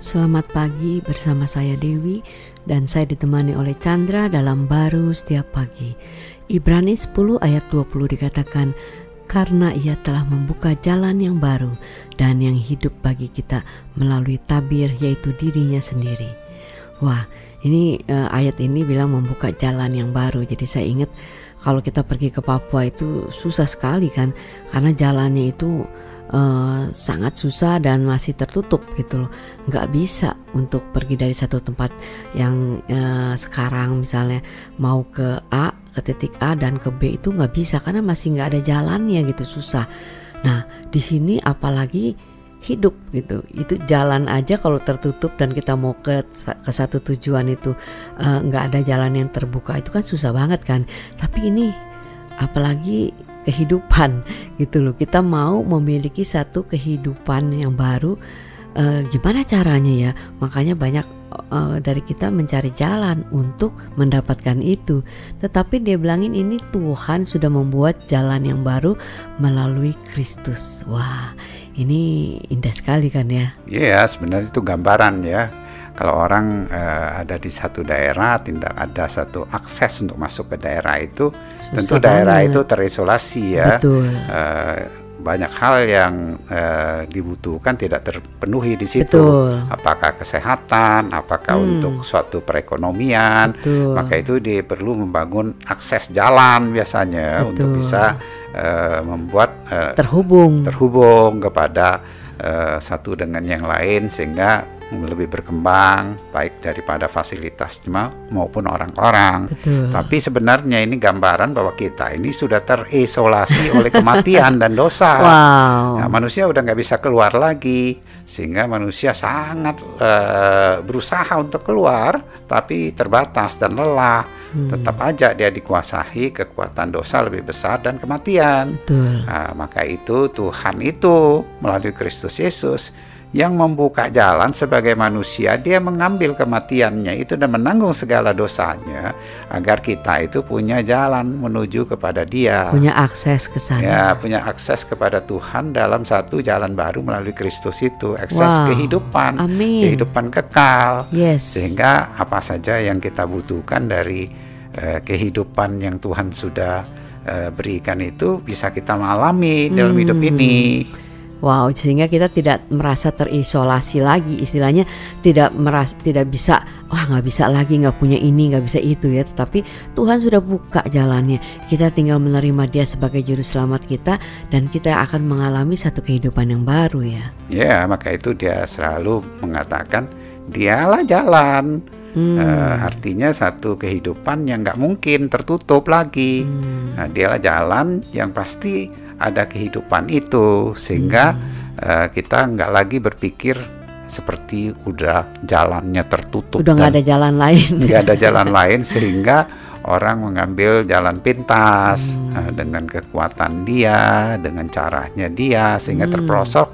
Selamat pagi bersama saya Dewi dan saya ditemani oleh Chandra dalam baru setiap pagi. Ibrani 10 ayat 20 dikatakan karena ia telah membuka jalan yang baru dan yang hidup bagi kita melalui tabir yaitu dirinya sendiri. Wah, ini uh, ayat ini bilang membuka jalan yang baru. Jadi saya ingat kalau kita pergi ke Papua itu susah sekali kan karena jalannya itu uh, sangat susah dan masih tertutup gitu loh. Nggak bisa untuk pergi dari satu tempat yang uh, sekarang misalnya mau ke A ke titik A dan ke B itu nggak bisa karena masih nggak ada jalannya gitu susah. Nah di sini apalagi hidup gitu. Itu jalan aja kalau tertutup dan kita mau ke ke satu tujuan itu eh, nggak uh, ada jalan yang terbuka itu kan susah banget kan. Tapi ini apalagi kehidupan gitu loh. Kita mau memiliki satu kehidupan yang baru uh, gimana caranya ya? Makanya banyak uh, dari kita mencari jalan untuk mendapatkan itu. Tetapi dia bilangin ini Tuhan sudah membuat jalan yang baru melalui Kristus. Wah, ini indah sekali kan ya? Iya, yeah, sebenarnya itu gambaran ya kalau orang uh, ada di satu daerah tidak ada satu akses untuk masuk ke daerah itu Susah tentu daerah itu terisolasi ya Betul. Uh, banyak hal yang uh, dibutuhkan tidak terpenuhi di situ Betul. apakah kesehatan apakah hmm. untuk suatu perekonomian Betul. maka itu dia perlu membangun akses jalan biasanya Betul. untuk bisa uh, membuat uh, terhubung terhubung kepada uh, satu dengan yang lain sehingga lebih berkembang baik daripada fasilitas maupun orang-orang. Tapi sebenarnya ini gambaran bahwa kita ini sudah terisolasi oleh kematian dan dosa. Wow. Nah, manusia udah nggak bisa keluar lagi sehingga manusia sangat uh, berusaha untuk keluar tapi terbatas dan lelah. Hmm. Tetap aja dia dikuasai kekuatan dosa lebih besar dan kematian. Betul. Nah, maka itu Tuhan itu melalui Kristus Yesus yang membuka jalan sebagai manusia dia mengambil kematiannya itu dan menanggung segala dosanya agar kita itu punya jalan menuju kepada dia punya akses ke sana ya punya akses kepada Tuhan dalam satu jalan baru melalui Kristus itu akses wow. kehidupan Amin. kehidupan kekal yes. sehingga apa saja yang kita butuhkan dari uh, kehidupan yang Tuhan sudah uh, berikan itu bisa kita alami hmm. dalam hidup ini Wow, sehingga kita tidak merasa terisolasi lagi, istilahnya tidak merasa tidak bisa, wah nggak bisa lagi, nggak punya ini, nggak bisa itu ya. Tetapi Tuhan sudah buka jalannya. Kita tinggal menerima Dia sebagai juru selamat kita, dan kita akan mengalami satu kehidupan yang baru ya. Ya, maka itu Dia selalu mengatakan, Dialah jalan. Hmm. Uh, artinya satu kehidupan yang nggak mungkin tertutup lagi. Hmm. Nah, dialah jalan yang pasti ada kehidupan itu sehingga hmm. uh, kita nggak lagi berpikir seperti udah jalannya tertutup udah nggak ada jalan lain nggak ada jalan lain sehingga orang mengambil jalan pintas hmm. uh, dengan kekuatan dia dengan caranya dia sehingga hmm. terperosok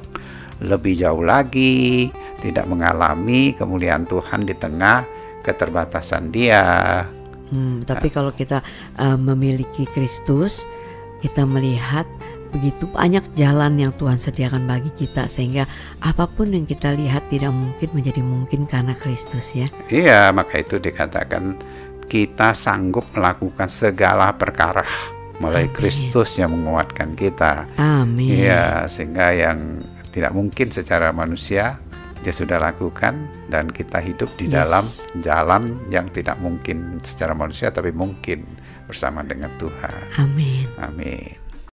lebih jauh lagi tidak mengalami kemuliaan Tuhan di tengah keterbatasan dia hmm, tapi nah. kalau kita uh, memiliki Kristus kita melihat begitu banyak jalan yang Tuhan sediakan bagi kita sehingga apa pun yang kita lihat tidak mungkin menjadi mungkin karena Kristus ya. Iya, maka itu dikatakan kita sanggup melakukan segala perkara melalui Kristus yang menguatkan kita. Amin. Iya, sehingga yang tidak mungkin secara manusia dia sudah lakukan dan kita hidup di yes. dalam jalan yang tidak mungkin secara manusia tapi mungkin bersama dengan Tuhan. Amin. Amin.